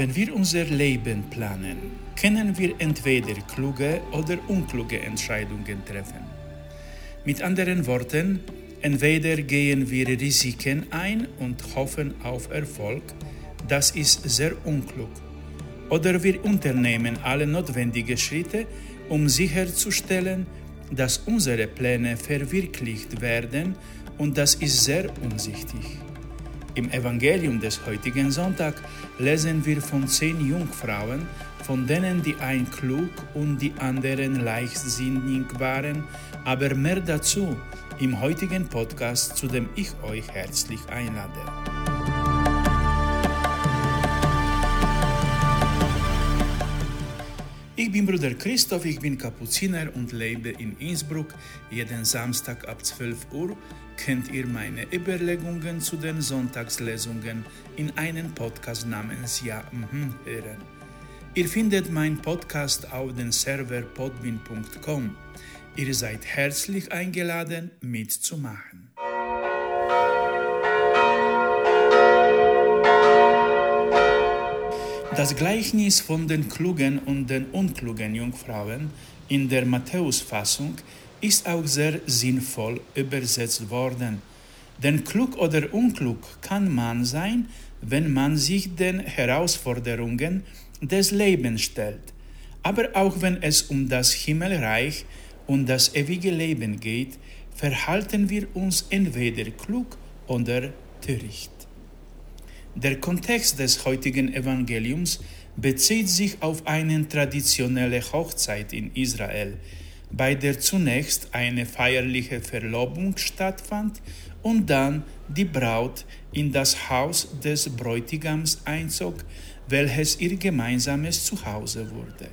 Wenn wir unser Leben planen, können wir entweder kluge oder unkluge Entscheidungen treffen. Mit anderen Worten, entweder gehen wir Risiken ein und hoffen auf Erfolg, das ist sehr unklug, oder wir unternehmen alle notwendigen Schritte, um sicherzustellen, dass unsere Pläne verwirklicht werden und das ist sehr umsichtig. Im Evangelium des heutigen Sonntag lesen wir von zehn Jungfrauen, von denen die einen klug und die anderen leichtsinnig waren, aber mehr dazu im heutigen Podcast, zu dem ich euch herzlich einlade. Ich bin Bruder Christoph, ich bin Kapuziner und lebe in Innsbruck. Jeden Samstag ab 12 Uhr könnt ihr meine Überlegungen zu den Sonntagslesungen in einem Podcast namens Ja mhm hören. Ihr findet meinen Podcast auf dem Server podbin.com. Ihr seid herzlich eingeladen, mitzumachen. Das Gleichnis von den klugen und den unklugen Jungfrauen in der Matthäusfassung ist auch sehr sinnvoll übersetzt worden. Denn klug oder unklug kann man sein, wenn man sich den Herausforderungen des Lebens stellt. Aber auch wenn es um das Himmelreich und das ewige Leben geht, verhalten wir uns entweder klug oder töricht. Der Kontext des heutigen Evangeliums bezieht sich auf eine traditionelle Hochzeit in Israel, bei der zunächst eine feierliche Verlobung stattfand und dann die Braut in das Haus des Bräutigams einzog, welches ihr gemeinsames Zuhause wurde.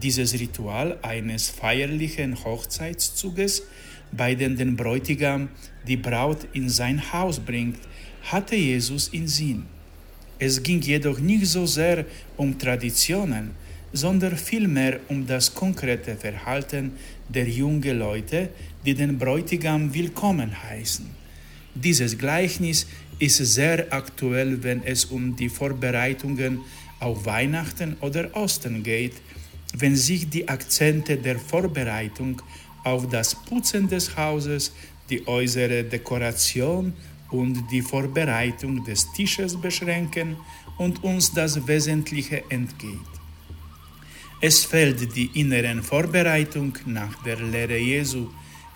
Dieses Ritual eines feierlichen Hochzeitszuges, bei dem der Bräutigam die Braut in sein Haus bringt, hatte Jesus in Sinn. Es ging jedoch nicht so sehr um Traditionen, sondern vielmehr um das konkrete Verhalten der jungen Leute, die den Bräutigam willkommen heißen. Dieses Gleichnis ist sehr aktuell, wenn es um die Vorbereitungen auf Weihnachten oder Osten geht, wenn sich die Akzente der Vorbereitung auf das Putzen des Hauses, die äußere Dekoration und die Vorbereitung des Tisches beschränken und uns das Wesentliche entgeht. Es fällt die inneren Vorbereitung nach der Lehre Jesu,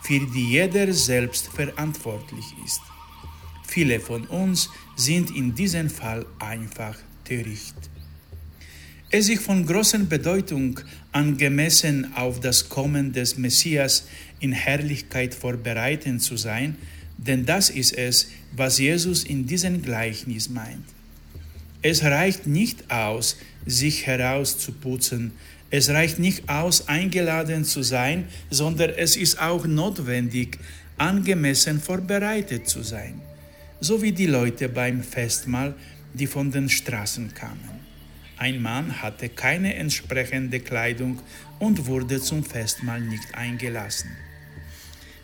für die jeder selbst verantwortlich ist. Viele von uns sind in diesem Fall einfach töricht. Es ist von großer Bedeutung, angemessen auf das Kommen des Messias in Herrlichkeit vorbereitet zu sein, denn das ist es, was Jesus in diesem Gleichnis meint. Es reicht nicht aus, sich herauszuputzen, es reicht nicht aus, eingeladen zu sein, sondern es ist auch notwendig, angemessen vorbereitet zu sein, so wie die Leute beim Festmahl, die von den Straßen kamen. Ein Mann hatte keine entsprechende Kleidung und wurde zum Festmahl nicht eingelassen.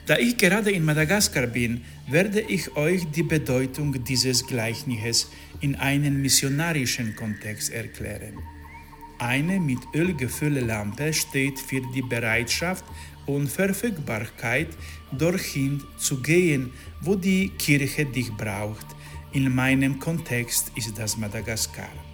Da ich gerade in Madagaskar bin, werde ich euch die Bedeutung dieses Gleichnisses in einem missionarischen Kontext erklären. Eine mit Öl gefüllte Lampe steht für die Bereitschaft und Verfügbarkeit, dorthin zu gehen, wo die Kirche dich braucht. In meinem Kontext ist das Madagaskar.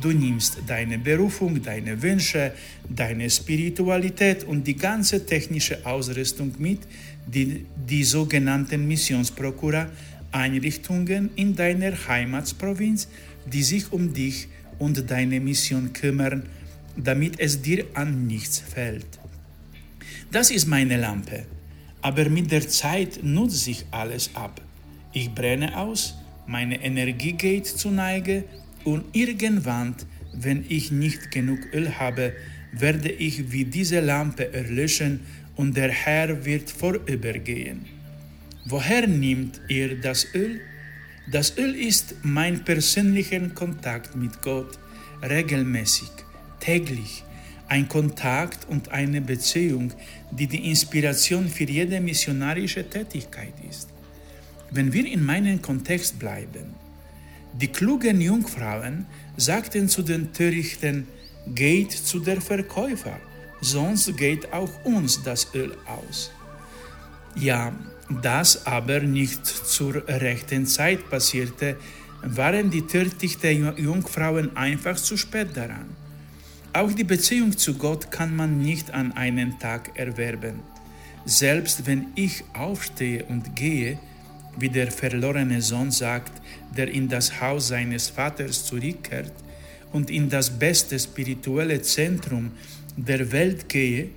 Du nimmst deine Berufung, deine Wünsche, deine Spiritualität und die ganze technische Ausrüstung mit, die die sogenannten Missionsprokura Einrichtungen in deiner Heimatsprovinz, die sich um dich und deine Mission kümmern, damit es dir an nichts fällt. Das ist meine Lampe, aber mit der Zeit nutzt sich alles ab. Ich brenne aus, meine Energie geht zu Neige und irgendwann, wenn ich nicht genug Öl habe, werde ich wie diese Lampe erlöschen und der Herr wird vorübergehen. Woher nimmt ihr das Öl? Das Öl ist mein persönlicher Kontakt mit Gott, regelmäßig, täglich, ein Kontakt und eine Beziehung, die die Inspiration für jede missionarische Tätigkeit ist. Wenn wir in meinem Kontext bleiben, Die klugen Jungfrauen sagten zu den Törichten, geht zu der Verkäufer, sonst geht auch uns das Öl aus. Ja, das aber nicht zur rechten Zeit passierte, waren die törichten Jungfrauen einfach zu spät daran. Auch die Beziehung zu Gott kann man nicht an einen Tag erwerben. Selbst wenn ich aufstehe und gehe, wie der verlorene Sohn sagt, der in das Haus seines Vaters zurückkehrt und in das beste spirituelle Zentrum der Welt gehe,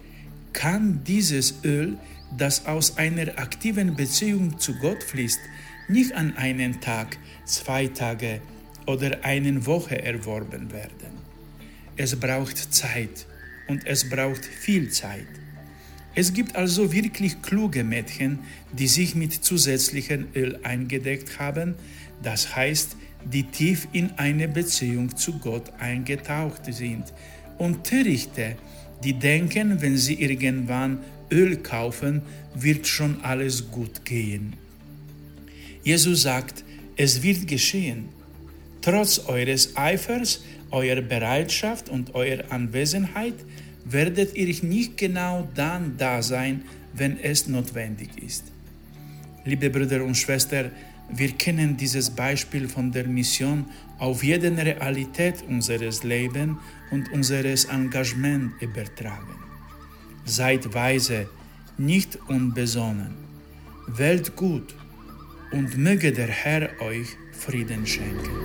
kann dieses Öl das aus einer aktiven Beziehung zu Gott fließt, nicht an einen Tag, zwei Tage oder eine Woche erworben werden. Es braucht Zeit und es braucht viel Zeit. Es gibt also wirklich kluge Mädchen, die sich mit zusätzlichem Öl eingedeckt haben, das heißt, die tief in eine Beziehung zu Gott eingetaucht sind, und Törichte, die denken, wenn sie irgendwann Öl kaufen, wird schon alles gut gehen. Jesus sagt, es wird geschehen. Trotz eures Eifers, eurer Bereitschaft und eurer Anwesenheit werdet ihr nicht genau dann da sein, wenn es notwendig ist. Liebe Brüder und Schwestern, wir kennen dieses Beispiel von der Mission auf jede Realität unseres Lebens und unseres Engagements übertragen. Seid weise, nicht unbesonnen. Wählt gut und möge der Herr euch Frieden schenken.